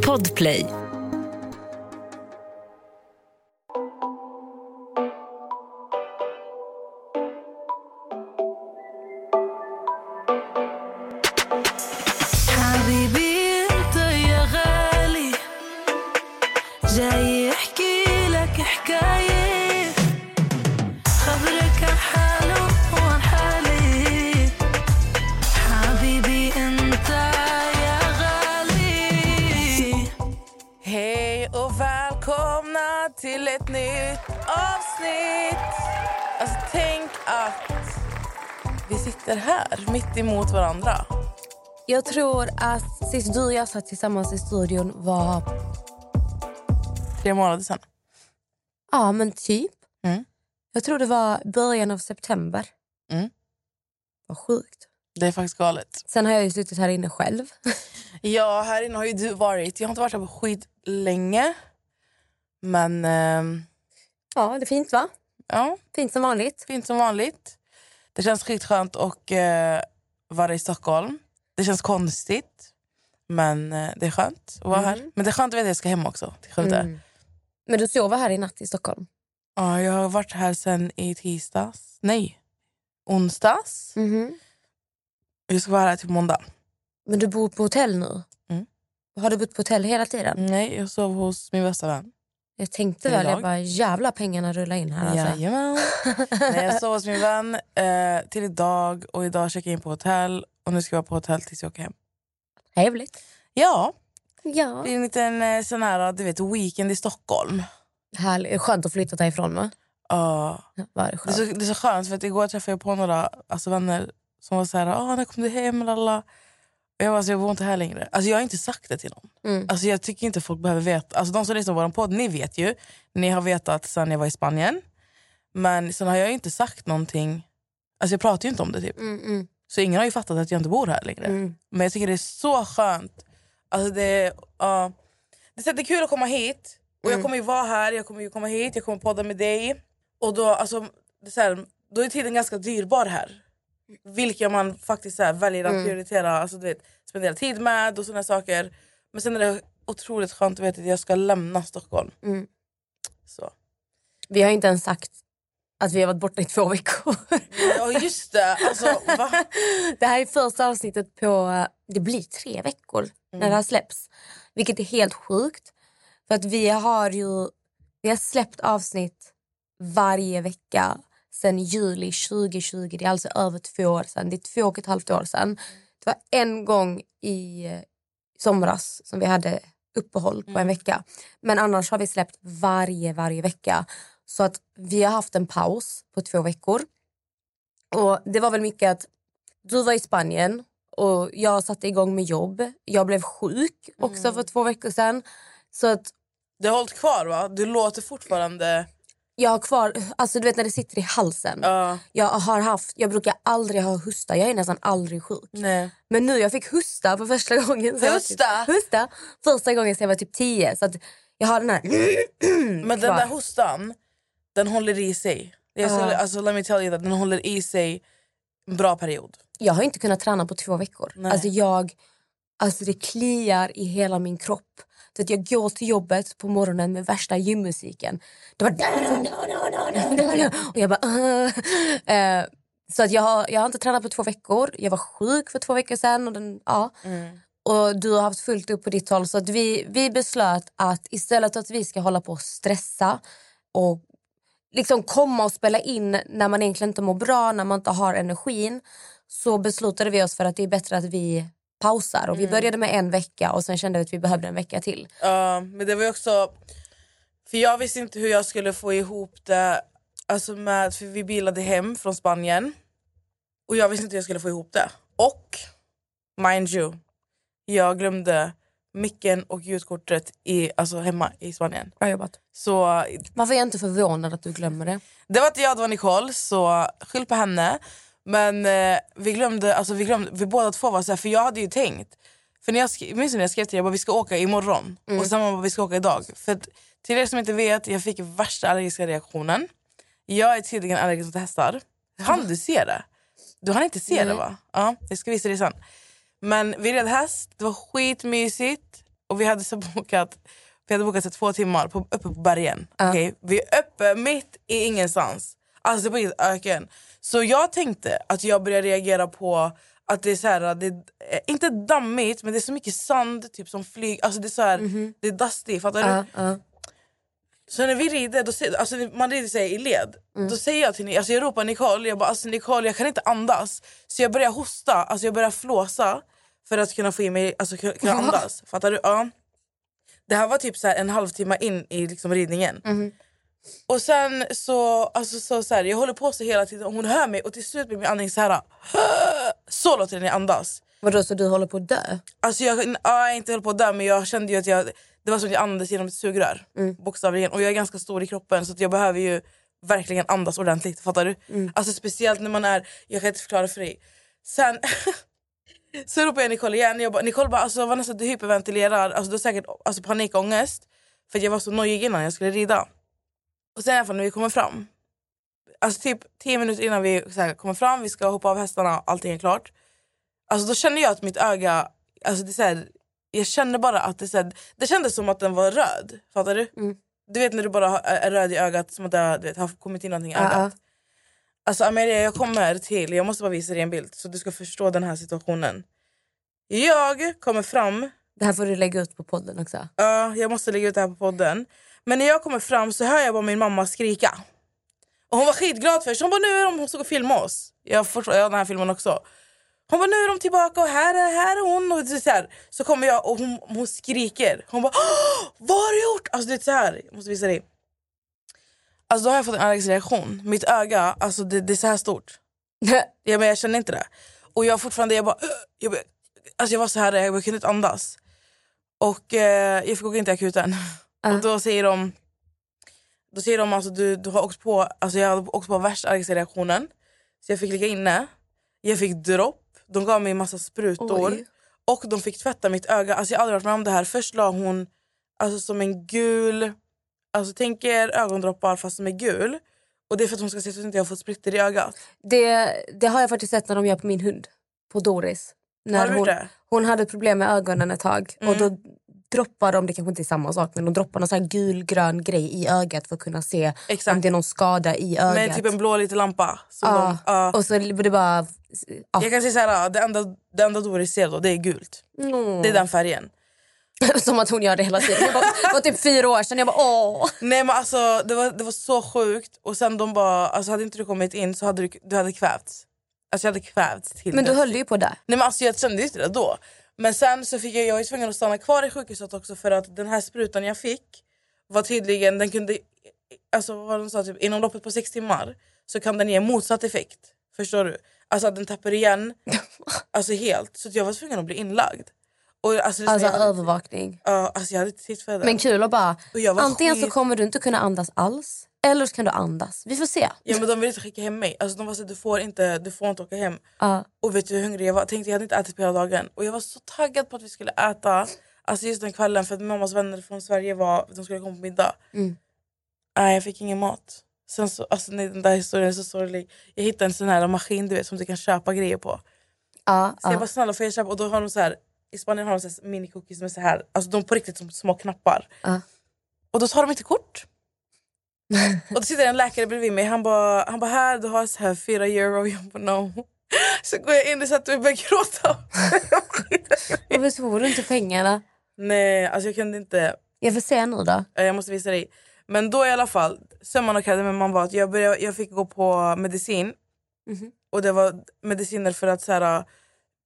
Podplay. Jag tror att sist du och jag satt tillsammans i studion var... Tre månader sedan. Ja, men typ. Mm. Jag tror det var början av september. Mm. Vad sjukt. Det är faktiskt galet. Sen har jag ju suttit här inne själv. Ja, här inne har ju du varit. Jag har inte varit här på skit länge. Men ehm, Ja, det är fint va? ja, Fint som vanligt. fint som vanligt. Det känns skitskönt att uh, vara i Stockholm. Det känns konstigt. Men eh, det är skönt att vara här. Men det är skönt att veta att jag ska hem också. Till. Mm. Men du sover här i natt i Stockholm? Ja, jag har varit här sen i tisdags. Nej, onsdags. Mhm. Jag ska vara här till måndag. Men du bor på hotell nu? Mm. Har du bott på hotell hela tiden? Nej, jag sov hos min bästa vän. Jag tänkte väl, jag bara jävla pengarna rullar in här. Alltså. Jajamän. Nej, jag sov hos min vän eh, till idag och idag checkade jag in på hotell. Och nu ska jag vara på hotell tills jag åker hem. Trevligt. Ja, Ja. det är en liten eh, sån här, du vet, weekend i Stockholm. Härligt. Skönt att flytta härifrån va? Ja. Var det det, är så, det är så skönt för att igår träffade jag på några alltså, vänner som var så här, ah, när kom du hem? Lala. Och jag var så jag bor inte här längre. Alltså, jag har inte sagt det till någon. Mm. Alltså, jag tycker inte folk behöver veta. Alltså, de som lyssnar på vår podd, ni vet ju. Ni har vetat sen jag var i Spanien. Men sen har jag inte sagt någonting. Alltså jag pratar ju inte om det typ. Mm, mm, Så ingen har ju fattat att jag inte bor här längre. mm. Men jag tycker det är så skönt. Alltså det, ja. det, är så- det är kul att komma hit. Och Jag kommer ju vara här, jag kommer ju komma hit, jag kommer podda med dig. Och då, alltså, det är här, då är tiden ganska dyrbar här. Vilka man faktiskt här, väljer att prioritera, alltså, du vet, spendera tid med och såna saker. Men sen är det otroligt skönt att veta att jag ska lämna Stockholm. Mm. Så. Vi har inte ens sagt att vi har varit borta i två veckor. Ja just det, alltså? Det här är första avsnittet på, det blir tre veckor när det här släpps. Vilket är helt sjukt. För att vi har ju, vi har släppt avsnitt varje vecka sedan juli 2020. Det är alltså över två år sedan. Det är två och ett halvt år sedan. Det var en gång i eh, somras som vi hade uppehåll på en vecka. Men annars har vi släppt varje, varje vecka. Så att vi har haft en paus på två veckor. Och det var väl mycket att du var i Spanien och jag satte igång med jobb. Jag blev sjuk också för två veckor sedan. Så att Det har hållit kvar va? Du låter fortfarande... jag har kvar, alltså du vet när det sitter i halsen. Ja, Jag har haft, jag brukar aldrig ha hosta, jag är nästan aldrig sjuk. nej. Men nu jag fick hosta för första gången. var Hosta? Typ, hosta? Första gången sen jag var typ 10. Så att jag har den här... Men den där hostan, den håller i sig. Ja. alltså, let me tell you that, den håller i sig en bra period. Jag har inte kunnat träna på två veckor. Nej. Alltså jag, alltså det kliar i hela min kropp. Så att jag går till jobbet på morgonen med värsta gymmusiken. Det var... Och jag bara... Eh, Så att jag, har, jag har inte tränat på två veckor. Jag var sjuk för två veckor sedan. Och, den, ja. och du har haft fullt upp på ditt håll. Så att vi, vi beslöt att istället att vi ska hålla på och stressa och liksom komma och spela in när man egentligen inte mår bra, när man inte har energin så beslutade vi oss för att det är bättre att vi pausar. Och Vi började med en vecka och sen kände vi att vi behövde en vecka till. Ja, men det var också... För jag visste inte hur jag skulle få ihop det. Alltså med, för vi bilade hem från Spanien. Och jag visste inte hur jag skulle få ihop det. Och, mind you, jag glömde micken och ljudkortet i, alltså hemma i Spanien. Bra jobbat. Så Varför är jag inte förvånad att du glömmer det? Det var inte jag, det var Nicole, så skyll på henne. Men eh, vi glömde, alltså vi glömde, vi båda två var så här, för jag hade ju tänkt, för när jag minns när jag skrev till dig, jag bara vi ska åka imorgon och sen bara vi ska åka idag. För att, till er som inte vet, jag fick värsta allergiska reaktionen. Jag är tydligen allergisk mot hästar. Han du se det? Du hann inte se det va? Ja, jag ska visa dig sen. Men vi red häst, det var skitmysigt. Och vi hade så bokat vi hade bokat så två timmar på, uppe på bergen. Okej? Vi är uppe mitt i ingenstans. Alltså helt öken. Så jag tänkte att jag började reagera på att det är så här, det är, eh, inte dammigt men det är så mycket sand typ som flyger. Alltså det är så här, det är dusty, fattar du? Ja, ja. Så när vi rider, då, ser- alltså man rider sig i led. Då säger jag till Ni- alltså jag ropar Nicole, jag bara alltså Nicole jag kan inte andas. Så jag börjar hosta, alltså jag börjar flåsa för att kunna få i mig, alltså kunna andas. Fattar du? Ja. Det här var typ så en halvtimme in i liksom ridningen. Och sen så, alltså så, så här, jag håller på så hela tiden och hon hör mig och till slut blir min andning så här. Så låter den när jag andas. Vadå, så du håller på att dö? Alltså jag, ja, inte hållit på att dö men jag kände ju att jag, det var som att jag andades genom ett sugrör. Bokstavligen. Och jag är ganska stor i kroppen så jag behöver ju verkligen andas ordentligt. Fattar du? Alltså speciellt när man är, jag kan inte förklara för dig. Sen så ropar jag Nicole igen. Jag bara, Nicole bara alltså Vanessa du hyperventilerar. Alltså, du har säkert alltså, panikångest. För jag var så nojig innan jag skulle rida. Och sen i alla fall när vi kommer fram. Alltså typ 10 minuter innan vi här, kommer fram, vi ska hoppa av hästarna, allting är klart. Alltså då känner jag att mitt öga, alltså det är här, jag känner bara att det, så här, det kändes som att den var röd. Fattar du? Du vet när du bara är röd i ögat, som att det har, du vet, har kommit in någonting i ögat. Ja, Alltså Amelia, jag kommer till, jag måste bara visa dig en bild så du ska förstå den här situationen. Jag kommer fram, Det här får du lägga ut på podden också. ja jag måste lägga ut det här på podden. Men när jag kommer fram så hör jag bara min mamma skrika. Och hon var skitglad först, hon bara nu är de, hon stod och filmade oss. Jag förstår, jag har den här filmen också. Hon bara nu är de tillbaka och här är, här är hon. Och det så, här. så kommer jag och hon, hon skriker. Hon bara "Åh, vad har du gjort? Alltså det är så här. jag måste visa dig. Alltså då har jag fått en allergisk reaktion. Mitt öga, alltså det, det är så här stort. Ja, men jag känner inte det. Och jag fortfarande, jag bara, jag, alltså jag var så här, jag kunde inte andas. Och eh, jag fick åka in till akuten. Och då säger de, då säger de alltså du, du har åkt på, alltså jag hade åkt på värsta allergiska reaktionen. Så jag fick ligga inne, jag fick dropp, de gav mig en massa sprutor. Oj. Och de fick tvätta mitt öga. Alltså jag har aldrig varit med om det här. Först la hon alltså som en gul, alltså tänk er ögondroppar fast som är gul. Och det är för att hon ska se så att jag inte har fått splitter i ögat. Det, det har jag faktiskt sett när de gör på min hund. På Doris. När hon, det? Mm. hon hade problem med ögonen ett tag. Och då droppar de, det kanske inte är samma sak, men de droppar någon sån gulgrön grej i ögat för att kunna se Exakt. om det är någon skada i ögat. Med typ en blå liten lampa. Ja, de, ja. Och så blir det bara... Ja. Jag kan säga så här, det enda, det enda Doris ser då, det är gult. Mm. Det är den färgen. Som att hon gör det hela tiden. Det var typ fyra år sedan. Jag bara åh. Nej men alltså det var, det var så sjukt. Och sen de bara, alltså hade inte du kommit in så hade du, du hade kvävts. Alltså jag hade kvävts till Men du höll ju på där. Nej men alltså jag kände inte det då. Men sen så fick jag, jag var tvungen att stanna kvar i sjukhuset också för att den här sprutan jag fick var tydligen, den kunde, alltså vad de sa, typ, inom loppet på sex timmar så kan den ge motsatt effekt. Förstår du? Alltså att den tappar igen, alltså helt. Så jag var tvungen att bli inlagd. Och alltså, Alltså jag, hade, övervakning. ja, alltså jag hade inte tid för det. Men kul att bara... Och Antingen så skit- kommer du inte kunna andas alls. Eller så kan du andas. Vi får se. Ja men de ville inte skicka hem mig. Alltså de var så du får inte, du får inte åka hem. Ja. Och vet du hur hungrig jag var? Tänkte jag hade inte ätit på hela dagen. Och jag var så taggad på att vi skulle äta. Alltså just den kvällen för att mammas vänner från Sverige var, de skulle komma på middag. Mm. Nej jag fick ingen mat. Sen så, alltså nej, den där historien är så sorglig. Jag hittade en sån här maskin du vet som du kan köpa grejer på. Ja, Så jag ja. bara snälla får jag köpa? Och då har de så här, i Spanien har de minicookies som är så här, alltså de på riktigt som små knappar. Ja. Och då tar de inte kort. och då sitter en läkare bredvid mig. Han bara, han bara här du har så här fyra euro. Jag bara no. Så går jag in och mig och börjar gråta. Varför tog du inte pengarna? Nej, alltså jag kunde inte. Jag får se nu då. Jag måste visa dig. Men då i alla fall, summan av kardemumman var att jag, började, jag fick gå på medicin. Mhm. Och det var mediciner för att så här,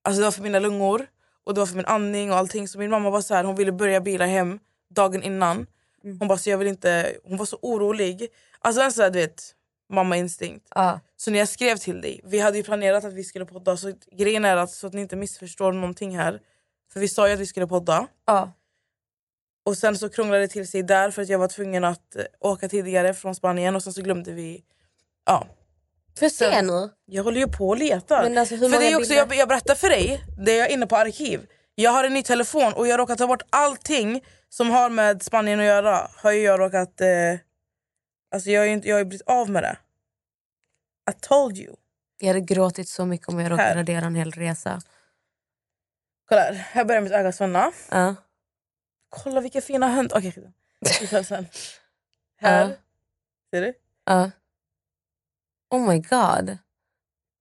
alltså det var för mina lungor och det var för min andning och allting. Så min mamma var så här, hon ville börja bila hem dagen innan. Hon bara, så jag vill inte, hon var så orolig. Alltså en sån här, du vet, mamma instinkt. Ja. Så när jag skrev till dig, vi hade ju planerat att vi skulle podda. Så grejen är att, så att ni inte missförstår någonting här. För vi sa ju att vi skulle podda. Ja. Och sen så krånglade det till sig där för att jag var tvungen att eh, åka tidigare från Spanien och sen så glömde vi... Ja, Får jag se nu? jag håller ju på och letar. Men alltså, hur för det är också, bilder- jag, jag berättar för dig, det är jag inne på arkiv. Jag har en ny telefon och jag råkar ta bort allting som har med Spanien att göra. Har jag råkat... Eh, alltså jag har ju inte- jag har ju blivit av med det. I told you. Jag hade gråtit så mycket om jag Här. radera en hel resa. Kolla här, här börjar mitt öga svälla. Ja. Kolla vilka fina höns. Okej, skit. Vi tar sen. Här. Ja. Ser du? Ja. Oh my god.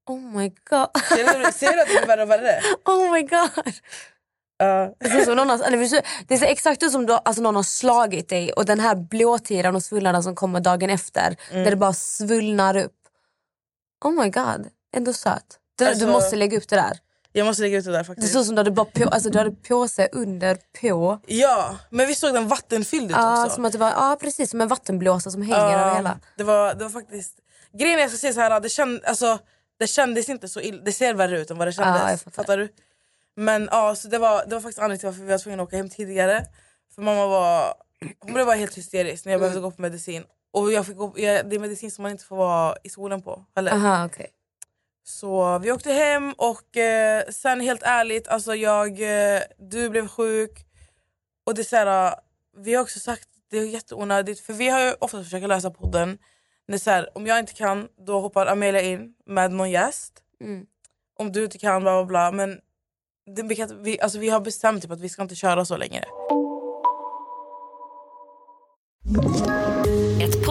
Oh my god. Ser du, ser du att det blir värre och värre? Oh my god. Ja. Det som någon har, eller det ser- det exakt ut som då, alltså någon har slagit dig och den här blåtiran och svullnaden som kommer dagen efter Mm. där det bara svullnar upp. Oh my god, ändå söt. Du, Alltså- du måste lägga upp det där. Jag måste lägga ut det där Det faktiskt. ser ut som du hade, bara på, alltså, du hade påse under på. Ja, men vi såg den vattenfylld ut Ja, också. som att det var ja, precis som en vattenblåsa som hänger över hela. Det var, det var faktiskt... Grejen är, jag ska säga så här, det, känd, alltså, det kändes inte så illa. Det ser värre ut än vad det kändes. Ja, fattar. fattar du? Men ja, så det var, det var faktiskt anledningen till varför vi var tvungna att åka hem tidigare. För mamma var, hon blev bara helt hysterisk när jag behövde gå på medicin. Och jag fick gå, jag, det är medicin som man inte får vara i skolan på. Eller? Aha, okej. Så vi åkte hem och eh, sen helt ärligt, alltså jag, eh, du blev sjuk. Och det är så här, vi har också sagt det är jätteonödigt för vi har ju ofta försökt lösa podden. Det är så här, om jag inte kan då hoppar Amelia in med någon gäst. Mm. Om du inte kan bla bla bla. Men det, vi, kan, vi, alltså vi har bestämt typ att vi ska inte köra så längre.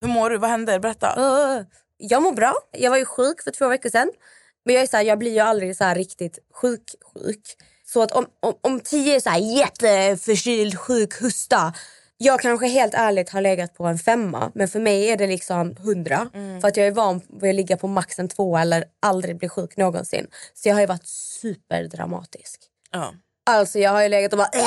Hur mår du? Vad händer? Berätta. Uh, jag mår bra. Jag var ju sjuk för två veckor sedan. Men jag, är så här, jag blir ju aldrig så här riktigt sjuk, sjuk. Så att om, om, om tio är så här jätteförkyld, sjuk, husta. Jag kanske helt ärligt har legat på en femma. Men för mig är det liksom hundra. För att jag är van vid att ligga på max en två eller aldrig bli sjuk någonsin. Så jag har ju varit superdramatisk. Ja. Alltså jag har ju legat och bara...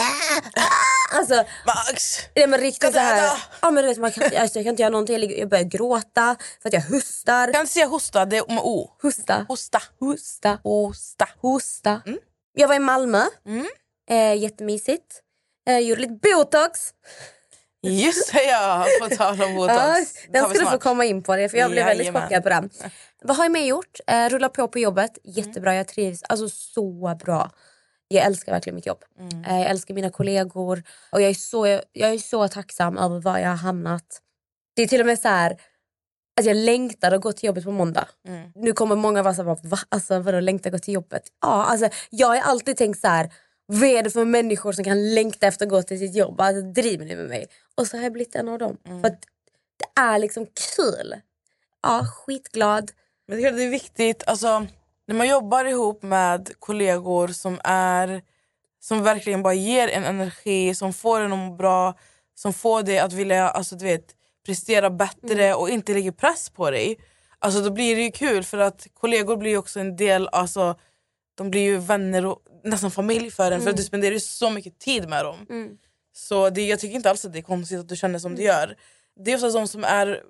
Alltså, Max! Ja, men riktigt så här, ja, men du vet, man kan, alltså, jag kan inte göra någonting. Jag, ligger, jag börjar gråta för att jag hostar. Kan inte säga hosta, det är med O. Hosta. Hosta. Hosta. Hosta. Hosta. Jag var i Malmö. Eh, jättemysigt. Eh, gjorde lite botox. Just det ja, på tal om botox. Ja, den ska du få komma in på det för jag blev väldigt Jajamän. chockad på den. Vad har jag mer gjort? Eh, rulla på på jobbet. Jättebra, jag trivs. Alltså så bra. Jag älskar verkligen mitt jobb. Eh, jag älskar mina kollegor. Och jag är, så, jag är så tacksam över var jag har hamnat. Det är till och med så här att jag längtar att gå till jobbet på måndag. Nu kommer många vara så här, va? Alltså, vadå längtar gå till jobbet? Ja, alltså, jag har alltid tänkt så här. Vad är det för människor som kan längta efter att gå till sitt jobb? Alltså, driver ni med mig? Och så har jag blivit en av dem. För att det är liksom kul. Ja, skitglad. Men det är viktigt, alltså, när man jobbar ihop med kollegor som är som verkligen bara ger en energi, som får en att må bra, som får dig att vilja alltså, du vet, prestera bättre och inte lägger press på dig. Alltså, då blir det ju kul för att kollegor blir ju också en del, alltså, de blir ju vänner och nästan familj för en för att du spenderar ju så mycket tid med dem. Så det, jag tycker inte alls att det är konstigt att du känner som du gör. Det är oftast de som är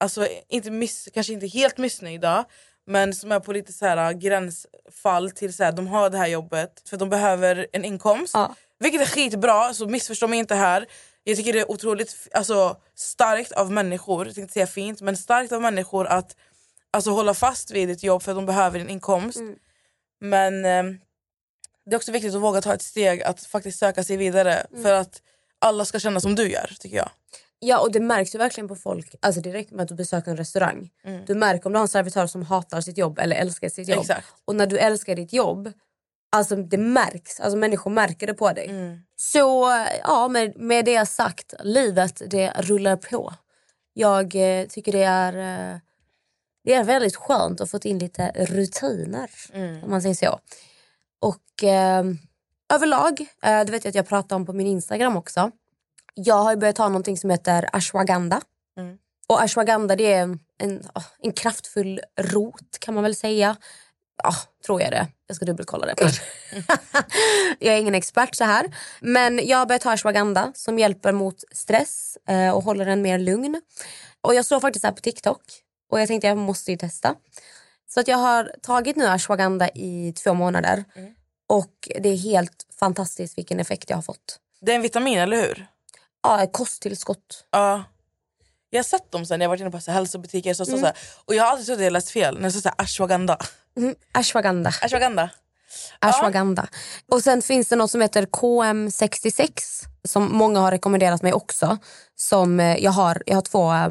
alltså, inte miss, kanske inte helt missnöjda men som är på lite så här gränsfall till så här, de har det här jobbet för de behöver en inkomst. Ja. Vilket är skitbra, så missförstå mig inte här. Jag tycker det är otroligt alltså, starkt av människor, jag tänkte säga fint, men starkt av människor att alltså, hålla fast vid ett jobb för att de behöver en inkomst. Men eh, det är också viktigt att våga ta ett steg att faktiskt söka sig vidare för att alla ska känna som du gör tycker jag. Ja och det märks ju verkligen på folk. Alltså räcker med att du besöker en restaurang. Du märker om du har en servitör som hatar sitt jobb eller älskar sitt jobb. Exakt. Och när du älskar ditt jobb, alltså det märks. Alltså människor märker det på dig. Så ja, med, med det sagt, livet det rullar på. Jag eh, tycker det är, eh, det är väldigt skönt att få in lite rutiner. Om man säger så. Och eh, överlag, eh, det vet jag att jag pratar om på min Instagram också. Jag har börjat ta någonting som heter ashwagandha. Och ashwagandha det är en, en, åh, en kraftfull rot kan man väl säga. Ja, tror jag det. Jag ska dubbelkolla det. jag är ingen expert så här. Men jag har börjat ta ashwagandha som hjälper mot stress eh, och håller en mer lugn. Och jag såg faktiskt det här på TikTok och jag tänkte jag måste ju testa. Så att jag har tagit nu ashwagandha i två månader. Och det är helt fantastiskt vilken effekt jag har fått. Det är en vitamin, eller hur? Ja, kosttillskott. Ja. Jag har sett dem sen när jag varit inne på så här hälsobutiker. Så, så, Mm. så och jag har alltid trott att jag läst fel när det står så här ashwagandha. Mm, ashwagandha. Ashwagandha. Ashwagandha. Och sen finns det något som heter KM66 som många har rekommenderat mig också. Som eh, jag har, jag har två eh,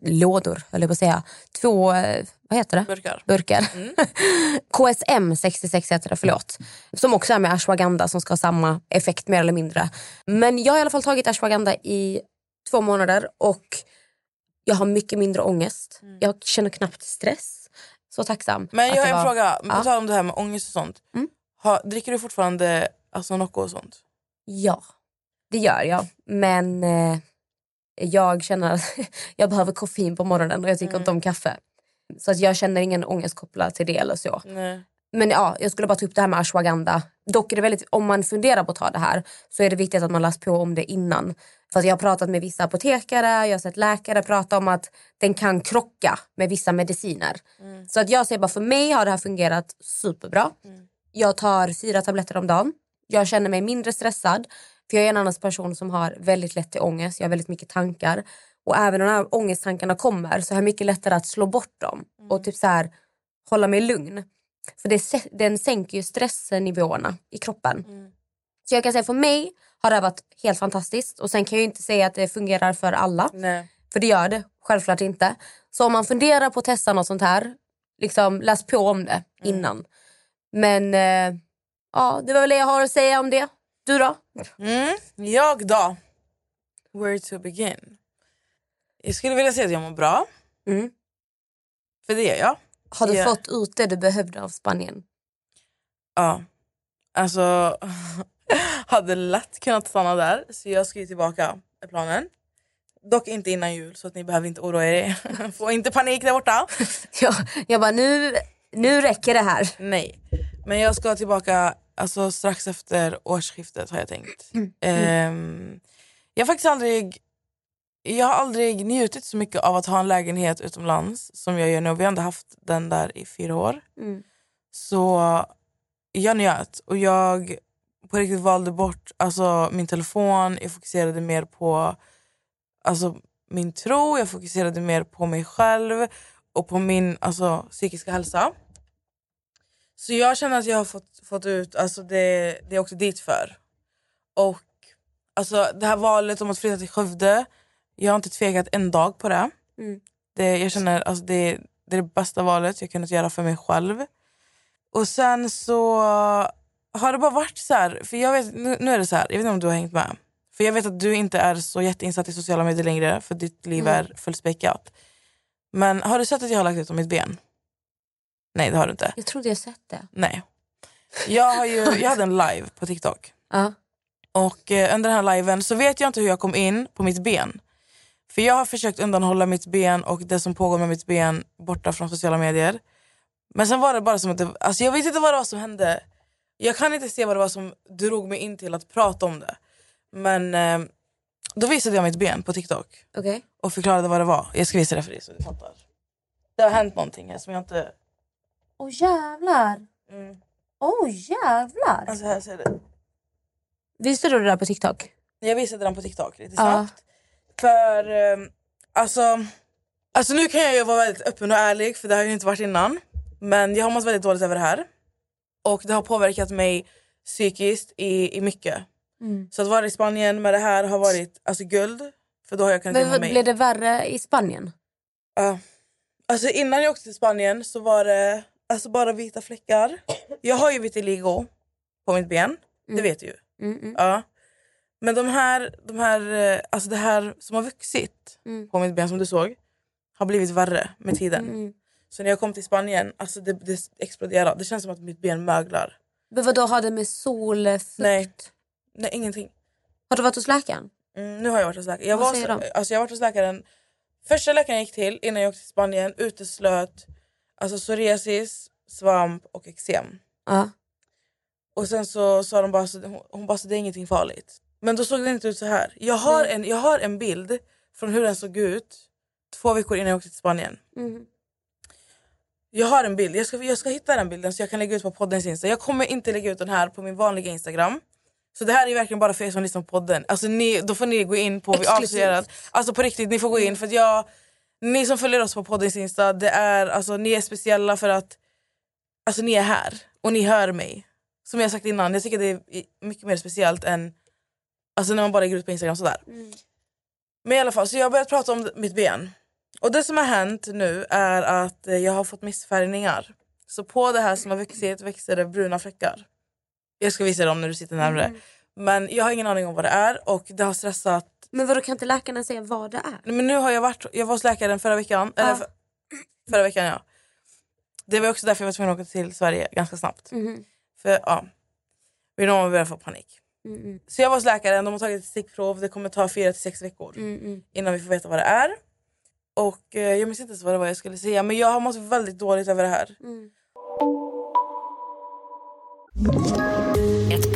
lådor, jag på att säga. Två, vad heter det? Burkar. Burkar. KSM 66 heter det, förlåt. Som också är med ashwagandha som ska ha samma effekt mer eller mindre. Men jag har i alla fall tagit ashwagandha i två månader och jag har mycket mindre ångest. Jag känner knappt stress. Så tacksam. Men jag har en var- fråga. På Ja. tal om det här med ångest och sånt. Mm. Ha, dricker du fortfarande alltså, Nocco och sånt? Ja, det gör jag. Men eh, jag känner att jag behöver koffein på morgonen och jag tycker inte om kaffe. Så att jag känner ingen ångest kopplad till det eller så. Nej. Men ja, jag skulle bara ta upp det här med ashwagandha. Dock är det väldigt, om man funderar på att ta det här så är det viktigt att man läser på om det innan. För jag har pratat med vissa apotekare, jag har sett läkare prata om att den kan krocka med vissa mediciner. Så att jag säger bara för mig har det här fungerat superbra. Jag tar fyra tabletter om dagen. Jag känner mig mindre stressad. För jag är en annan person som har väldigt lätt till ångest. Jag har väldigt mycket tankar. Och även när de här ångesttankarna kommer så har jag mycket lättare att slå bort dem. Och typ så här hålla mig lugn. För det, den sänker ju stressnivåerna i kroppen. Så jag kan säga för mig har det varit helt fantastiskt. Och sen kan jag inte säga att det fungerar för alla. Nej. För det gör det självklart inte. Så om man funderar på att testa något sånt här, liksom läs på om det innan. Men eh, ja, det var väl det jag har att säga om det. Du då? Mm. Jag då? Where to begin? Jag skulle vilja säga att jag mår bra. Mm. För det gör jag. Har du Ja. fått ut det du behövde av Spanien? Ja. Alltså, hade lätt kunnat stanna där. Så jag ska ju tillbaka, är planen. Dock inte innan jul, så att ni behöver inte oroa er. Få inte panik där borta. Jag, jag bara, nu, nu räcker det här. Nej. Men jag ska tillbaka alltså, strax efter årsskiftet har jag tänkt. Ehm, jag har faktiskt aldrig jag har aldrig njutit så mycket av att ha en lägenhet utomlands som jag gör nu. Vi har ändå haft den där i fyra år. Mm. Så jag njöt och jag på riktigt valde bort alltså, min telefon. Jag fokuserade mer på alltså, min tro, jag fokuserade mer på mig själv och på min alltså, psykiska hälsa. Så jag känner att jag har fått, fått ut alltså, det, det är också dit för. Och alltså, det här valet om att flytta till Skövde, jag har inte tvekat en dag på det. Mm. det jag känner alltså, det, det är det bästa valet jag kunnat göra för mig själv. Och sen så har det bara varit så här, för jag vet, nu, nu är det så här, jag vet inte om du har hängt med. För jag vet att du inte är så jätteinsatt i sociala medier längre för ditt liv är fullspäckat. Men har du sett att jag har lagt ut om mitt ben? Nej det har du inte. Jag trodde jag sett det. Nej. Jag, har ju, jag hade en live på TikTok. Ja. Och eh, under den här liven så vet jag inte hur jag kom in på mitt ben. För jag har försökt undanhålla mitt ben och det som pågår med mitt ben borta från sociala medier. Men sen var det bara som att det, alltså jag vet inte vad det var som hände. Jag kan inte se vad det var som drog mig in till att prata om det. Men eh, då visade jag mitt ben på TikTok Okej. och förklarade vad det var. Jag ska visa det för dig så du fattar. Det har hänt någonting här som jag inte... Åh jävlar. Mm. Åh jävlar. Alltså här ser det. Visade du det där på TikTok? Jag visade den på TikTok lite snabbt. För eh, alltså, alltså nu kan jag ju vara väldigt öppen och ärlig för det har jag ju inte varit innan. Men jag har mått väldigt dåligt över det här. Och det har påverkat mig psykiskt i, i mycket. Mm. Så att vara i Spanien med det här har varit alltså, guld. För då har jag kunnat Men gömma mig. blev det värre i Spanien? Ja. Alltså innan jag åkte till Spanien så var det alltså bara vita fläckar. Jag har ju vitiligo på mitt ben, det Mm. vet du ju. Mm, mm. Ja. Men de här, de här, eh, alltså det här som har vuxit på mitt ben som du såg har blivit värre med tiden. Så när jag kom till Spanien, alltså det, det exploderade. Det känns som att mitt ben möglar. Men vad då har det med sol, fukt? Nej. Nej, ingenting. Har du varit hos läkaren? Mm, nu har jag varit hos läkaren. Jag, Vad var, säger så- de? alltså jag har varit hos läkaren. Första läkaren jag gick till innan jag åkte till Spanien uteslöt alltså psoriasis, svamp och eksem. Ja. Och sen så sa de bara, så, hon, hon bara så det är ingenting farligt. Men då såg det inte ut så här. Jag har, en, jag har en bild från hur den såg ut två veckor innan jag åkte till Spanien. Mm. Jag har en bild, jag ska, jag ska hitta den bilden så jag kan lägga ut på poddens Insta. Jag kommer inte lägga ut den här på min vanliga Instagram. Så det här är verkligen bara för er som lyssnar på podden. Alltså ni, då får ni gå in på... Vi Exklusivt. Alltså på riktigt, ni får gå in. För jag, ni som följer oss på poddens Insta, det är, alltså, ni är speciella för att alltså, ni är här och ni hör mig. Som jag sagt innan, jag tycker det är mycket mer speciellt än alltså, när man bara går ut på Instagram sådär. Men i alla fall, så jag har börjat prata om mitt ben. Och det som har hänt nu är att eh, jag har fått missfärgningar. Så på det här som har vuxit växer det bruna fläckar. Jag ska visa dem när du sitter närmare. Men jag har ingen aning om vad det är och det har stressat. Men vadå kan inte läkarna säga vad det är? Men nu har jag varit, jag var hos läkaren förra veckan. Eller Ja. för, förra veckan ja. Det var också därför jag var tvungen att åka till Sverige ganska snabbt. Mhm. För ja, min mamma började få panik. Mm, Så jag var hos läkaren, de har tagit ett stickprov. Det kommer ta fyra till sex veckor mm, mm. innan vi får veta vad det är. Och eh, jag minns inte ens vad det var jag skulle säga men jag har mått väldigt dåligt över det här.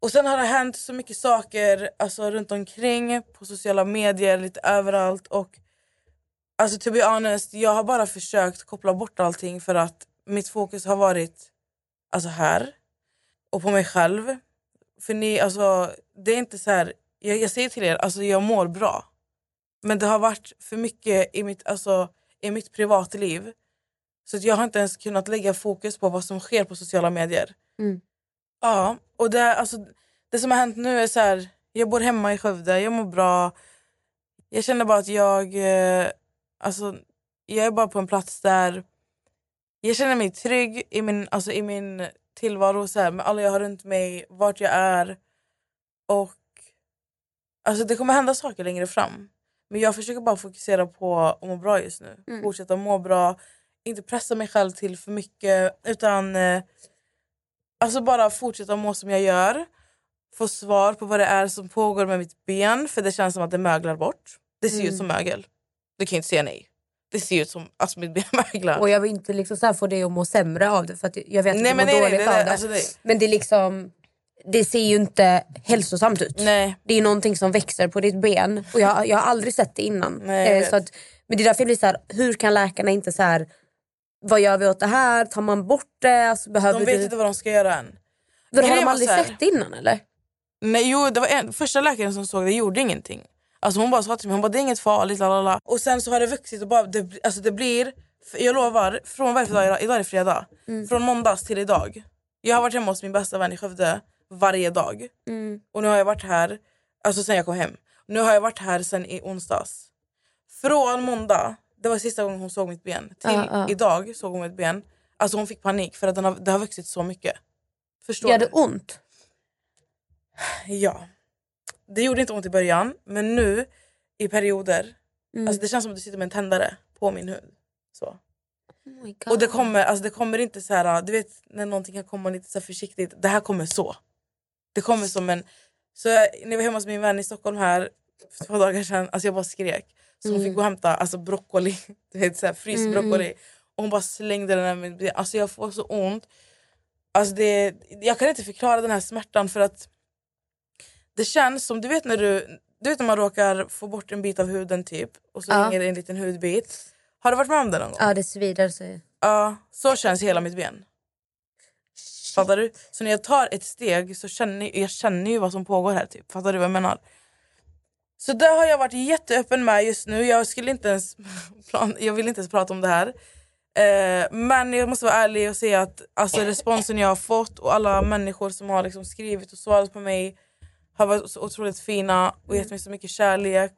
Och sen har det hänt så mycket saker alltså, runt omkring på sociala medier, lite överallt. Och alltså to be honest, jag har bara försökt koppla bort allting för att mitt fokus har varit alltså, här och på mig själv. För ni, alltså, det är inte så här, jag, jag säger till er, alltså, jag mår bra. Men det har varit för mycket i mitt, alltså, i mitt privatliv. Så att jag har inte ens kunnat lägga fokus på vad som sker på sociala medier. Mm. Ja, och det, alltså, det som har hänt nu är så här, jag bor hemma i Skövde, jag mår bra. Jag känner bara att jag, eh, alltså, jag är bara på en plats där jag känner mig trygg i min, alltså, i min tillvaro så här, med alla jag har runt mig, vart jag är. Och alltså, det kommer hända saker längre fram. Men jag försöker bara fokusera på att må bra just nu. Fortsätta må bra, inte pressa mig själv till för mycket utan eh, Alltså bara fortsätta må som jag gör. Få svar på vad det är som pågår med mitt ben. För det känns som att det möglar bort. Det ser ut som mögel. Du kan inte säga nej. Det ser ut som att alltså, mitt ben möglar. Och jag vill inte liksom så få dig att må sämre av det för att jag vet att Nej, du mår nej, nej, dåligt det- av det. alltså det- Men det är liksom det ser ju inte hälsosamt ut. Nej. Det är någonting som växer på ditt ben och jag, jag har aldrig sett det innan. Nej, Eh, så att, men det är därför jag blir så här, hur kan läkarna inte så här, vad gör vi åt det här? Tar man bort det? Alltså, behöver De vet du... inte vad de ska göra än. Vadå, har de aldrig sett det innan eller? Nej, jo, det var en, första läkaren som såg det gjorde ingenting. Alltså hon bara sa till mig, hon bara, det är inget farligt. Lalala. Och sen så har det vuxit och bara, det, alltså det blir, jag lovar, från varje dag, idag, idag är det fredag. Från måndags till idag. Jag har varit hemma hos min bästa vän i Skövde varje dag. Och nu har jag varit här, alltså sen jag kom hem. Nu har jag varit här sen i onsdags. Från måndag, det var sista gången hon såg mitt ben, till Ja, ja. idag såg hon mitt ben. Alltså hon fick panik för att den har, det har vuxit så mycket. Förstår Gör du? det ont? Ja. Det gjorde inte ont i början, men nu i perioder. Mm. Alltså det känns som att du sitter med en tändare på min hud. Så. Oh. Och det kommer, alltså det kommer inte så här, du vet när någonting kan komma lite så försiktigt. Det här kommer så. Det kommer som en... Så jag, när jag var hemma hos min vän i Stockholm här för två dagar sedan, alltså jag bara skrek. Så hon fick gå och hämta alltså broccoli, du vet så här, fryst broccoli. Och hon bara slängde den här med Alltså jag får så ont. Alltså det, jag kan inte förklara den här smärtan för att det känns som, du vet när du, du vet när man råkar få bort en bit av huden typ och så Ja. hänger det en liten hudbit. Har du varit med om det någon gång? Ja det svider. Så... Ja, så känns hela mitt ben. Fattar du? Så när jag tar ett steg så känner jag känner ju vad som pågår här. Typ. Fattar du vad jag menar? Så där har jag varit jätteöppen med just nu. Jag skulle inte ens plan- jag vill inte ens prata om det här. Eh, men jag måste vara ärlig och säga att alltså, responsen jag har fått och alla människor som har liksom, skrivit och svarat på mig har varit så otroligt fina och gett mig så mycket kärlek.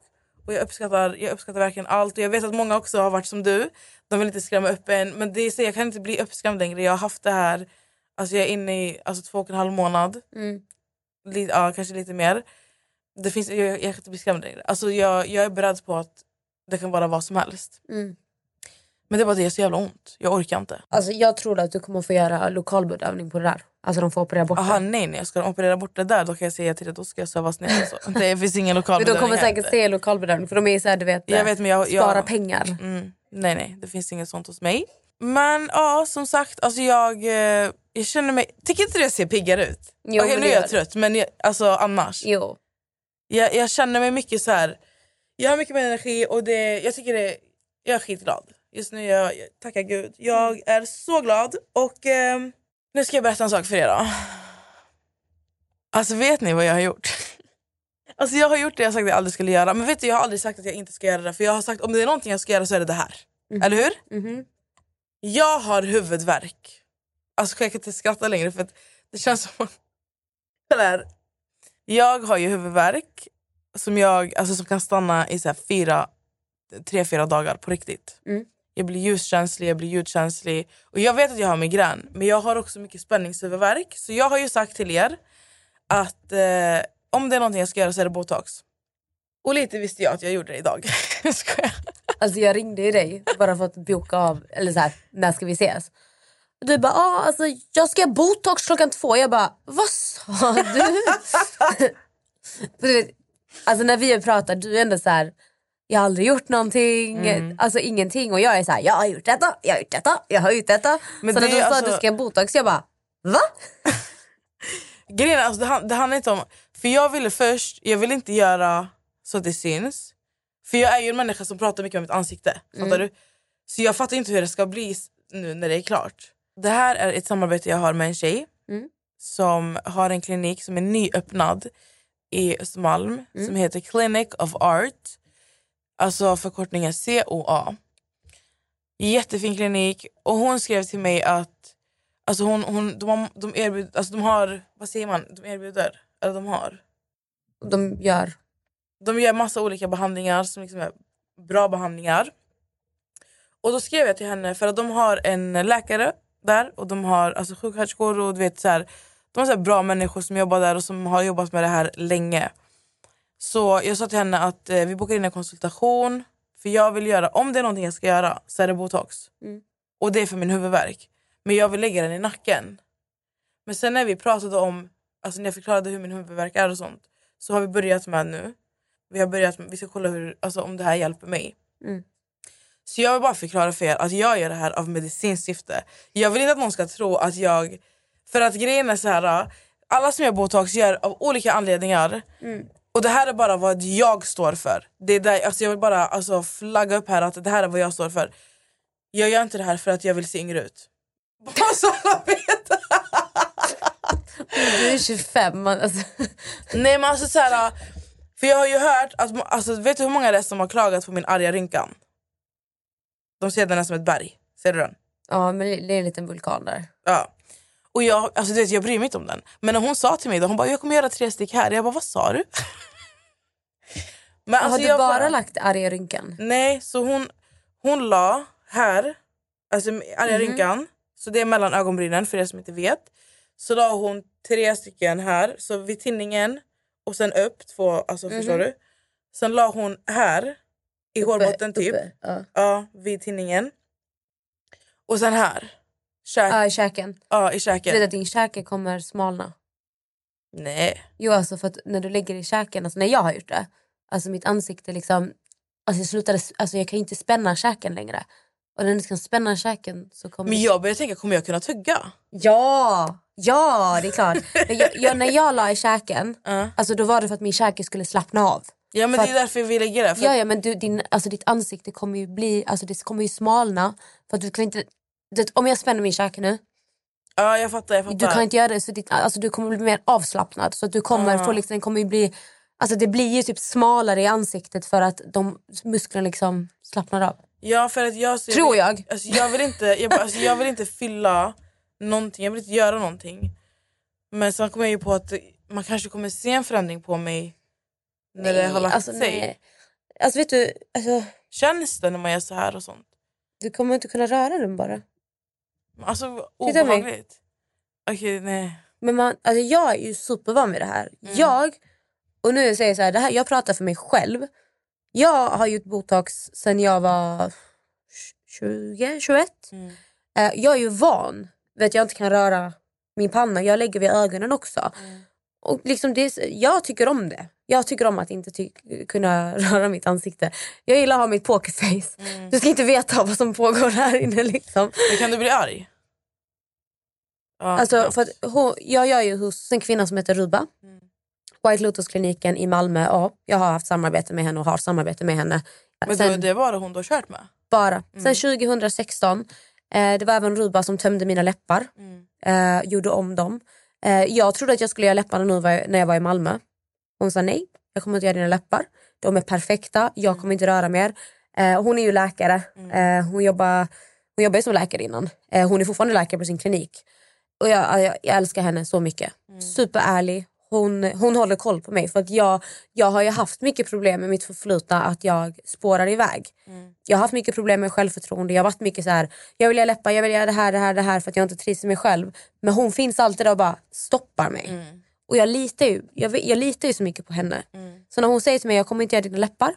Och jag uppskattar, jag uppskattar verkligen allt. Och jag vet att många också har varit som du. De vill inte skrämma upp en. Men det är så, jag kan inte bli uppskrämd längre. Jag har haft det här. Alltså jag är inne i alltså, två och en halv månad. Mm. Lite, ja, kanske lite mer. Det finns, jag, jag kan inte bli skrämd längre. Alltså jag, jag är beredd på att det kan vara vad som helst. Mm. Men det är bara det, jag har så jävla ont. Jag orkar inte. Alltså, jag tror att du kommer få göra lokalbedövning på det där. Alltså de får operera bort Aha, det. nej nej, ska de operera bort det där då kan jag säga till dig då ska jag sövas ner. Alltså. Det finns ingen lokal Men de kommer säkert se lokalbedövning för de är så här, du vet, Jag vet, men jag- jag- spara pengar. Mm, nej nej, det finns inget sånt hos mig. Men ja, som sagt, alltså jag, eh, jag känner mig... Tycker inte du jag ser piggare ut? Jo, Okej men nu är jag trött men jag, alltså annars. Jo. Jag, jag känner mig mycket så här. Jag har mycket mer energi och det, jag tycker det, jag är skitglad. Just nu, jag, jag tackar gud. Jag är så glad och ehm, nu ska jag berätta en sak för er då. Alltså vet ni vad jag har gjort? Alltså jag har gjort det jag sagt att jag aldrig skulle göra. Men vet du, jag har aldrig sagt att jag inte ska göra det. För jag har sagt om det är någonting jag ska göra så är det det här. Eller hur? Mhm. Jag har huvudvärk. Alltså jag kan inte skratta längre för att det känns som... Eller, jag har ju huvudvärk som, jag, alltså som kan stanna i så här fyra, tre, fyra dagar på riktigt. Mm. Jag blir ljuskänslig, jag blir ljudkänslig. Och jag vet att jag har migrän, men jag har också mycket spänningshuvudvärk. Så jag har ju sagt till er att eh, om det är någonting jag ska göra så är det botox. Och lite visste jag att jag gjorde det idag. Skojar. Alltså jag ringde ju dig bara för att boka av, eller så här, när ska vi ses? Du bara, ah, alltså, jag ska göra botox klockan två. Jag bara, vad sa du? Du alltså när vi pratar, du är ändå så här, jag har aldrig gjort någonting, Mm. alltså ingenting. Och jag är så här, jag har gjort detta, jag har gjort detta, jag har gjort detta. Men så när det du är sa att alltså- du ska göra botox, jag bara, va? Grejen alltså, det, han- det handlar inte om... För jag ville först, jag vill inte göra så att det syns. För jag är ju en människa som pratar mycket om mitt ansikte. Fattar du? Så jag fattar inte hur det ska bli nu när det är klart. Det här är ett samarbete jag har med en tjej Mm. som har en klinik som är nyöppnad i Östermalm som heter Clinic of Art. Alltså förkortningen COA. Jättefin klinik och hon skrev till mig att alltså hon, hon, de, har, de, erbjud, alltså de har, vad säger man, de erbjuder, eller de har. De gör. De gör massa olika behandlingar som liksom är bra behandlingar. Och då skrev jag till henne för att de har en läkare där och de har alltså, sjuksköterskor och du vet så här, de har så bra människor som jobbar där och som har jobbat med det här länge. Så jag sa till henne att eh, vi bokar in en konsultation för jag vill göra, om det är någonting jag ska göra så är det botox. Mm. Och det är för min huvudvärk. Men jag vill lägga den i nacken. Men sen när vi pratade om, alltså när jag förklarade hur min huvudvärk är och sånt så har vi börjat med nu. Vi har börjat med, vi ska kolla hur, alltså, om det här hjälper mig. Mm. Så jag vill bara förklara för er att jag gör det här av medicinskt syfte. Jag vill inte att någon ska tro att jag... För att grejen är så här, alla som gör botox gör av olika anledningar. Och det här är bara vad jag står för. Det är där, alltså jag vill bara alltså, flagga upp här att det här är vad jag står för. Jag gör inte det här för att jag vill se yngre ut. Bara så alla vet. Du är 25. man- Alltså. Nej men alltså så här, för jag har ju hört att, alltså, vet du hur många det är som har klagat på min arga rynkan? De ser den här som ett berg. Ser du den? Ja, men det är en liten vulkan där. Ja. Och jag, alltså, vet, jag bryr mig inte om den. Men när hon sa till mig då, hon bara jag kommer göra tre stick här. Jag bara vad sa du? Men har du jag bara lagt arga rynkan? Nej, så hon, hon la här, alltså arga Mhm. rynkan, så det är mellan ögonbrynen för er som inte vet. Så la hon tre stycken här, så vid tinningen och sen upp två, alltså förstår du? Sen la hon här, i hårbotten typ, Uppe, Ja. ja, vid tinningen. Och sen här, Käk, Ja, i käken. ja, i Du käken. vet att din käke kommer smalna. Nej. Jo, alltså för att när du lägger i käken, alltså när jag har gjort det, alltså mitt ansikte liksom, alltså jag slutade, alltså jag kan inte spänna käken längre. Och när du kan spänna käken så kommer Men jag började tänka, kommer jag kunna tugga? Ja, ja det är klart. Jag, jag, när jag la i käken, Ja. alltså då var det för att min käke skulle slappna av. Ja men För det är därför vi lägger det. För Ja, ja men du, din, alltså ditt ansikte kommer ju bli, alltså det kommer ju smalna. För att du kan inte, det, om jag spänner min käke nu, ja jag fattar, jag fattar. du kan inte göra det så ditt, alltså du kommer bli mer avslappnad. Så att du kommer Ah. få liksom, den kommer ju bli, alltså det blir ju typ smalare i ansiktet för att de musklerna liksom slappnar av. Ja för att jag ser, Tror jag. Alltså, jag, vill inte, jag, alltså, jag vill inte fylla någonting, jag vill inte göra någonting. Men sen kom jag ju på att man kanske kommer se en förändring på mig när det har lagt alltså, sig. nej. Alltså vet du, alltså, Känns det när man gör så här och sånt? du kommer inte kunna röra den bara. Alltså obehagligt. Okej nej. Men man, alltså jag är ju supervan vid det här. Mm. Jag, och nu säger jag så här, det här, jag pratar för mig själv. Jag har gjort botox sen jag var 20, 21. Mm. Eh, jag är ju van vid att jag inte kan röra min panna. Jag lägger vid ögonen också. Mm. Och liksom det, jag tycker om det. Jag tycker om att inte kunna röra mitt ansikte. Jag gillar att ha mitt pokerface. Mm. Du ska inte veta vad som pågår här inne. Liksom. Men kan du bli arg? Alltså, för hon, jag gör ju hos en kvinna som heter Ruba. Mm. White Lotus-kliniken i Malmö. Ja, jag har haft samarbete med henne och har samarbete med henne. Men Sen- det var det hon du har kört med? Bara. Mm. Sen 2016, eh, det var även Ruba som tömde mina läppar. Mm. Eh, gjorde om dem. Eh, jag trodde att jag skulle göra läpparna nu när jag var i Malmö. Hon sa nej, jag kommer inte göra dina läppar. De är perfekta, jag kommer inte röra mer. Eh, hon är ju läkare. Eh, hon, jobbar, hon jobbar ju som läkare innan. Eh, hon är fortfarande läkare på sin klinik. Och jag, jag, jag älskar henne så mycket. Superärlig. Hon, hon håller koll på mig. För att jag, jag har ju haft mycket problem med mitt förflutna att jag spårar iväg. Jag har haft mycket problem med självförtroende. Jag har varit mycket så här, jag vill göra läppar, jag vill göra det här, det här, det här för att jag inte trivs med mig själv. Men hon finns alltid där och bara stoppar mig. Och jag litar ju, jag, jag litar ju så mycket på henne. Så när hon säger till mig, jag kommer inte göra dina läppar.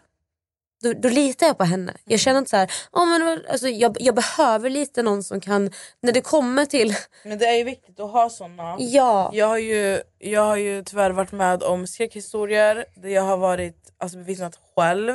Då, då litar jag på henne. Jag känner inte så här, "Ja, men, alltså, jag, jag behöver lite någon som kan, när det kommer till, Men det är ju viktigt att ha såna. ja. Jag har, ju, jag har ju tyvärr varit med om skräckhistorier där jag har varit alltså, bevittnat själv.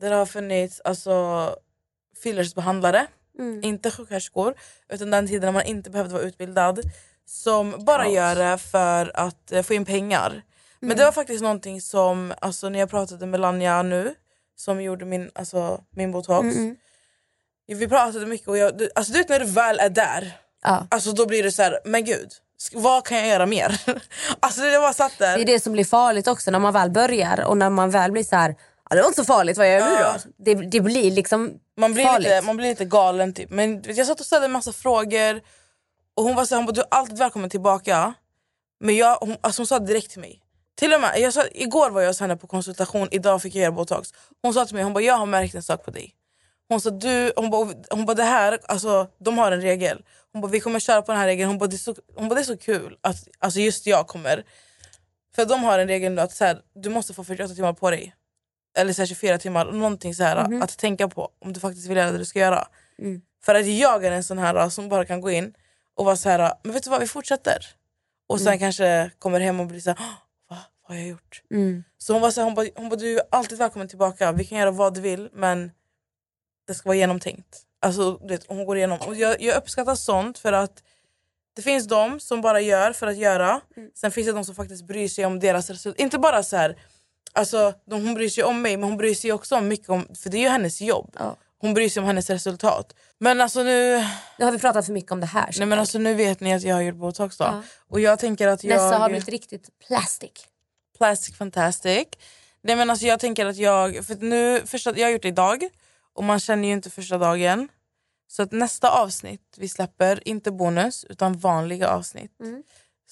Där det har funnits alltså, fillersbehandlare, inte sjuksköterskor utan den tiden när man inte behövde vara utbildad som bara gör det för att eh, få in pengar. Men det var faktiskt någonting som, alltså, när jag pratade med Lanja nu som gjorde min, alltså, min botox. Vi pratade mycket och jag, du- alltså, du vet när du väl är där Ja. Alltså då blir det så här, men gud, vad kan jag göra mer? alltså det var satt där. Det är det som blir farligt också när man väl börjar och när man väl blir så här, ja, det var inte så farligt, vad gör jag nu Ja. då? Det, det blir liksom man, blir farligt. lite, man blir lite galen typ. Men jag satt och ställde en massa frågor och hon var så här, hon bara, du är alltid välkommen tillbaka. Men jag, hon, alltså hon sa direkt till mig. Till och med, jag sa, igår var jag hos henne på konsultation, idag fick jag göra botox. Hon sa till mig, hon bara, jag har märkt en sak på dig. Hon sa du, hon bara, hon bara det här, alltså, de har en regel. Hon bara vi kommer köra på den här regeln. Hon bara det är så, hon bara, det är så kul att alltså, just jag kommer. För de har en regel nu att så här, du måste få 48 timmar på dig. Eller så här, 24 timmar, någonting så här, att tänka på om du faktiskt vill göra det du ska göra. För att jag är en sån här som bara kan gå in och vara så här, men vet du vad vi fortsätter. Och sen kanske kommer hem och blir så här, "Åh, va? vad har jag gjort? Mm. Så hon var så här, hon bara, hon bara, du är alltid välkommen tillbaka. Vi kan göra vad du vill men det ska vara genomtänkt. Alltså, vet, hon går igenom. Och jag, jag uppskattar sånt för att det finns de som bara gör för att göra. Sen finns det de som faktiskt bryr sig om deras resultat. Inte bara så här, alltså, de, hon bryr sig om mig men hon bryr sig också om mycket om, för det är ju hennes jobb. Ja. Hon bryr sig om hennes resultat. Men alltså nu, Nu har vi pratat för mycket om det här. nej men alltså nu vet ni att jag har gjort botox då. Ja. Och jag tänker att jag... Nessa har blivit riktigt plastic. Plastic Fantastic. Nej men alltså jag tänker att jag, för nu, första, jag har gjort det idag och man känner ju inte första dagen. Så att nästa avsnitt vi släpper, inte bonus utan vanliga avsnitt.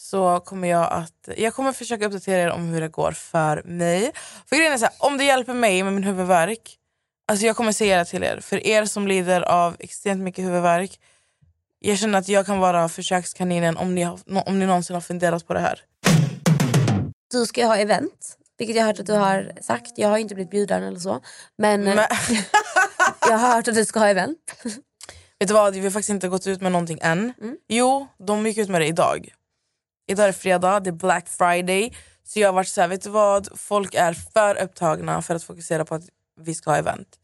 Så kommer jag att, jag kommer försöka uppdatera er om hur det går för mig. För grejen är så här, om det hjälper mig med min huvudvärk, alltså jag kommer säga det till er. För er som lider av extremt mycket huvudvärk, jag känner att jag kan vara försökskaninen om ni, har, om ni någonsin har funderat på det här. Du ska ha event, vilket jag har hört att du har sagt. Jag har inte blivit bjuden eller så. Men, Men, jag har hört att du ska ha event. Vet du vad, vi har faktiskt inte gått ut med någonting än. Jo, de gick ut med det idag. Idag är det fredag, det är Black Friday. Så jag har varit så här, vet du vad? Folk är för upptagna för att fokusera på att vi ska ha event.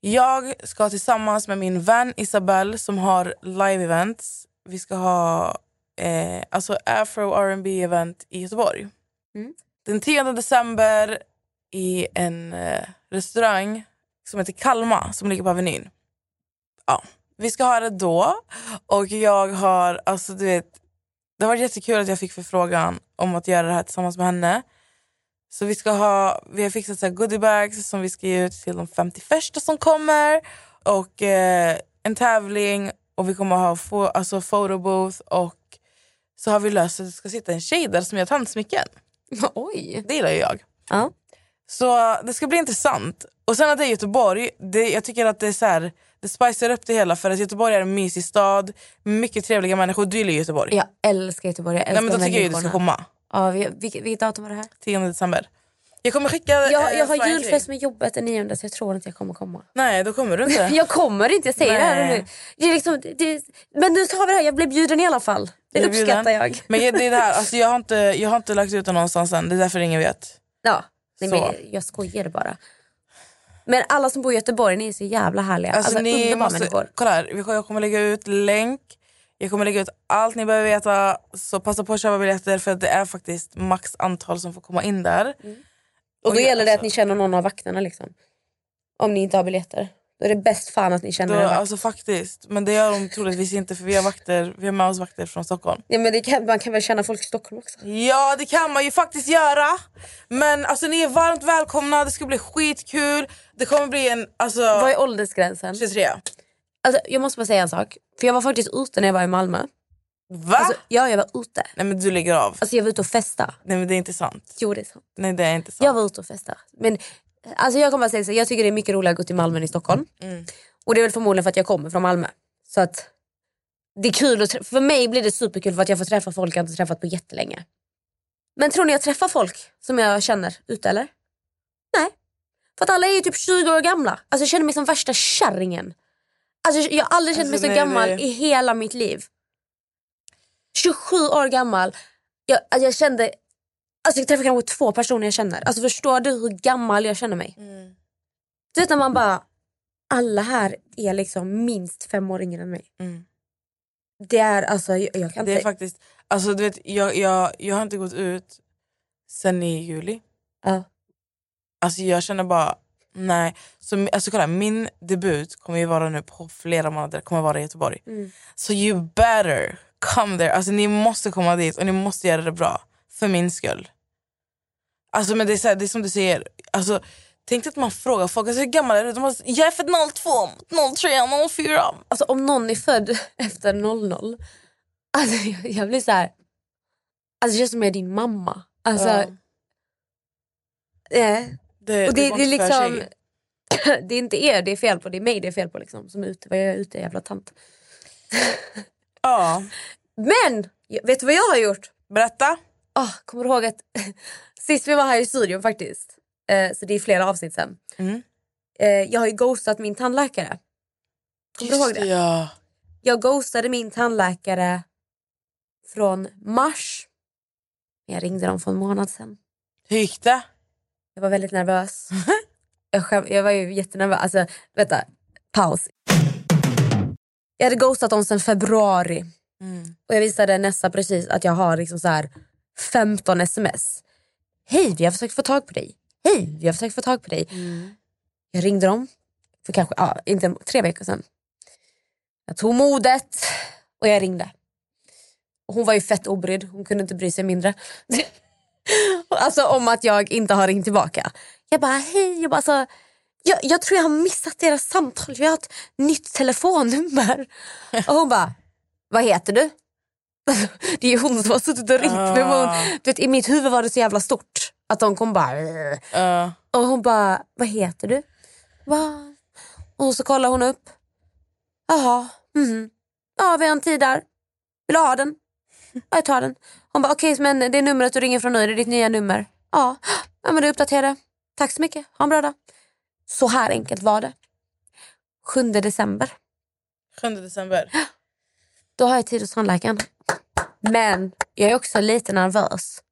Jag ska tillsammans med min vän Isabelle som har live-events. Vi ska ha eh, alltså afro R&B event i Göteborg. Den 10 december i en eh, restaurang som heter Kalma som ligger på Avenyn. Ja, vi ska ha det då. Och jag har, alltså du vet, det varit jättekul att jag fick förfrågan om att göra det här tillsammans med henne. Så vi ska ha, vi har fixat så här goodiebags som vi ska ge ut till de 51 som kommer. Och eh, en tävling och vi kommer ha fo, alltså photobooth och så har vi löst att det ska sitta en tjej där som gör tandsmycken. Oj. Det gillar ju jag. Ja. Så det ska bli intressant. Och sen att det är Göteborg, det, jag tycker att det är så här, det spicar upp det hela för att Göteborg är en mysig stad, mycket trevliga människor. Du gillar Göteborg. Jag älskar Göteborg. Jag älskar Nej, men då tycker jag ju du ska komma. Ja, vi, vilket, vilket datum var det här? 10 december. Jag kommer skicka Jag, eh, jag har flyer till julfest med jobbet den 9 så jag tror inte jag kommer komma. Nej, då kommer du inte. Jag kommer inte, jag säger det här Nej. nu. Det är liksom, det, men nu tar vi det här, jag blev bjuden i alla fall. Det uppskattar jag. Men det är det här, alltså jag, har inte, jag har inte lagt ut det någonstans än, det är därför ingen vet. Ja, nej, Så. men jag skojar bara. Men alla som bor i Göteborg, ni är så jävla härliga. Alltså, Alltså, ni underbara måste, människor. kolla här, jag kommer lägga ut länk, jag kommer lägga ut allt ni behöver veta. Så passa på att köpa biljetter för det är faktiskt max antal som får komma in där. Och då jag- gäller det att alltså- ni känner någon av vakterna liksom. Om ni inte har biljetter. Då är det bäst fan att ni känner Då, en vakt. alltså faktiskt, men det gör de troligtvis inte för vi har, vakter, vi har med oss vakter från Stockholm. Ja, men det kan, man kan väl känna folk i Stockholm också? Ja det kan man ju faktiskt göra. Men alltså ni är varmt välkomna, det ska bli skitkul. Det kommer bli en, alltså Vad är åldersgränsen? 23. Alltså, jag måste bara säga en sak. För jag var faktiskt ute när jag var i Malmö. Va? Alltså, ja, jag var ute. Nej men du lägger av. Alltså jag var ute och festa. Nej men det är inte sant. Jo, det är sant. Nej det är inte sant. Jag var ute och festa. Men alltså jag kommer att säga så, jag tycker det är mycket roligare att gå till Malmö än i Stockholm. Mm. Och det är väl förmodligen för att jag kommer från Malmö. Så att det är kul att för mig blir det superkul för att jag får träffa folk jag inte träffat på jättelänge. Men tror ni jag träffar folk som jag känner ute eller? Nej. För att alla är ju typ 20 år gamla. Alltså jag känner mig som värsta kärringen. Alltså jag har aldrig känt mig Alltså, så nej, gammal det- i hela mitt liv. 27 år gammal. Jag, alltså jag kände... Alltså jag träffar kanske två personer jag känner. Alltså förstår du hur gammal jag känner mig? Mm. Du vet när man bara... Alla här är liksom minst fem år yngre än mig. Mm. Det är alltså... Jag, jag kan Det är faktiskt, alltså du vet jag, jag, jag har inte gått ut sen i juli. Ja. Alltså jag känner bara, nej. Så, alltså kolla, min debut kommer ju vara nu på flera månader, kommer vara i Göteborg. Mm. Så you better come there. Alltså ni måste komma dit och ni måste göra det bra. För min skull. Alltså men det är, så här, det är som du säger, alltså, tänk att man frågar folk, alltså, hur gammal är du? De måste, jag är född 02, 03, 04. Alltså om någon är född efter 00. Alltså jag, jag blir så här... Alltså det känns som jag är din mamma. Alltså... Ja. eh, Det, och det, går det, är liksom... det är inte er det är fel på, det är mig det är fel på. Liksom, som är ute. Vad är jag ute jävla tant. Ja, Men! Vet du vad jag har gjort? berätta. Oh, kommer du ihåg att sist vi var här i studion faktiskt, eh, så det är flera avsnitt sen. Mm. Eh, jag har ju ghostat min tandläkare. Kommer du ihåg det? Ja. Jag ghostade min tandläkare från mars. Jag ringde dem för en månad sedan. Hur gick det? Jag var väldigt nervös. jag, skäm, jag var ju jättenervös. Alltså, vänta, paus. Jag hade ghostat dem sedan februari. Mm. Och jag visade Nessa precis att jag har liksom så här 15 sms. Hej, vi har försökt få tag på dig. Hej, vi har försökt få tag på dig. Jag ringde dem för kanske ja, inte tre veckor sedan. Jag tog modet och jag ringde. Och hon var ju fett obrydd, hon kunde inte bry sig mindre. alltså om att jag inte har ringt tillbaka. Jag bara hej, jag, bara, alltså, jag, jag tror jag har missat deras samtal, vi har ett nytt telefonnummer. Och hon bara, vad heter du? Det är hon som har suttit och ringt. Men hon, Ah. du vet, I mitt huvud var det så jävla stort att de kom bara Ja. och hon bara, vad heter du? Va? Och så kollar hon upp. Jaha, mhm. Ja, vi har en tid där. Vill du ha den? Ja, jag tar den. Hon bara, okej, men det är numret du ringer från nu, är det ditt nya nummer? Ja, ja men du uppdaterar. Tack så mycket, ha en bra dag. Så här enkelt var det. 7 december, 7 december. då har jag tid hos tandläkaren. Men jag är också lite nervös.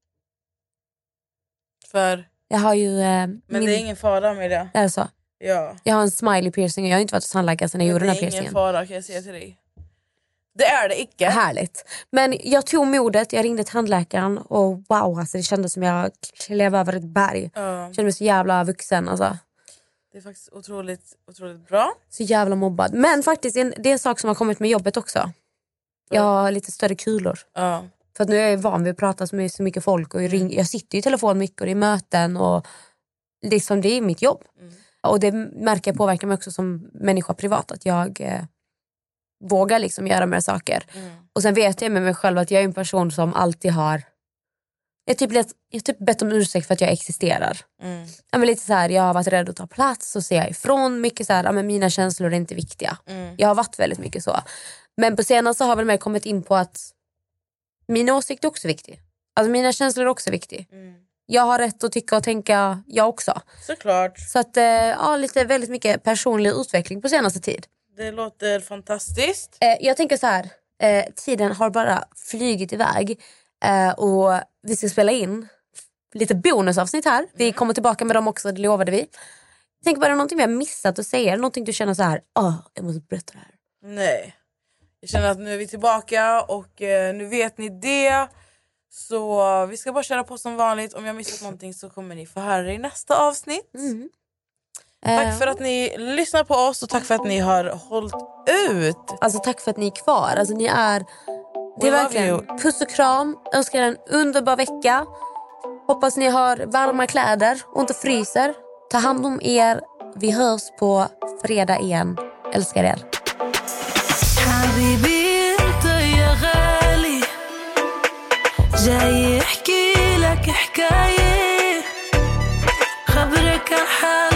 För, Jag har ju... Eh, men min, det är ingen fara med det. är det så? Ja. Jag har en smiley piercing och jag har inte varit hos tandläkaren sedan jag Men gjorde det den här är ingen piercingen. fara kan jag säga till dig. Det är det icke. Härligt. Men jag tog modet, jag ringde tandläkaren och wow, alltså det kändes som jag klev över ett berg. Ja, Jag kände mig så jävla vuxen. Alltså. det är faktiskt otroligt, otroligt bra. Så jävla mobbad. Men faktiskt, det är en sak som har kommit med jobbet också. Jag har lite större kulor. Ja. För att nu är jag van vid att prata med så mycket folk och ring, jag sitter i telefon mycket och det är möten och liksom det är mitt jobb. Och det märker jag påverkar mig också som människa privat att jag eh, vågar liksom göra mer saker. Och sen vet jag med mig själv att jag är en person som alltid har jag typ, let, jag typ bett om ursäkt för att jag existerar. Mm. Ja, men lite så här, jag har varit rädd att ta plats och säga ifrån. Mycket så här, ja, men mina känslor är inte viktiga. Mm. Jag har varit väldigt mycket så. Men på senare så har väl mer kommit in på att mina åsikter är också viktiga. Alltså mina känslor är också viktiga. Mm. Jag har rätt att tycka och tänka jag också. Såklart. Så att, eh, ja, lite väldigt mycket personlig utveckling på senaste tid. Det låter fantastiskt. Eh, jag tänker så här, eh, tiden har bara flygit iväg och vi ska spela in lite bonusavsnitt här. Vi kommer tillbaka med dem också, det lovade vi. Tänker bara, någonting vi har missat att säga? Någonting du känner så här, åh, jag måste berätta det här. Nej. Jag känner att nu är vi tillbaka och eh, nu vet ni det. Så vi ska bara köra på som vanligt. Om jag missat någonting så kommer ni få höra det i nästa avsnitt. Eh, Tack för att ni lyssnar på oss och tack för att ni har hållit ut. Alltså tack för att ni är kvar. Alltså ni är... Det är We verkligen puss och kram. Önskar er en underbar vecka. Hoppas ni har varma kläder och inte fryser. Ta hand om er. Vi hörs på fredag igen. Älskar er. حبيبي أنت يا غالي. حكاية. خبرك عن حاله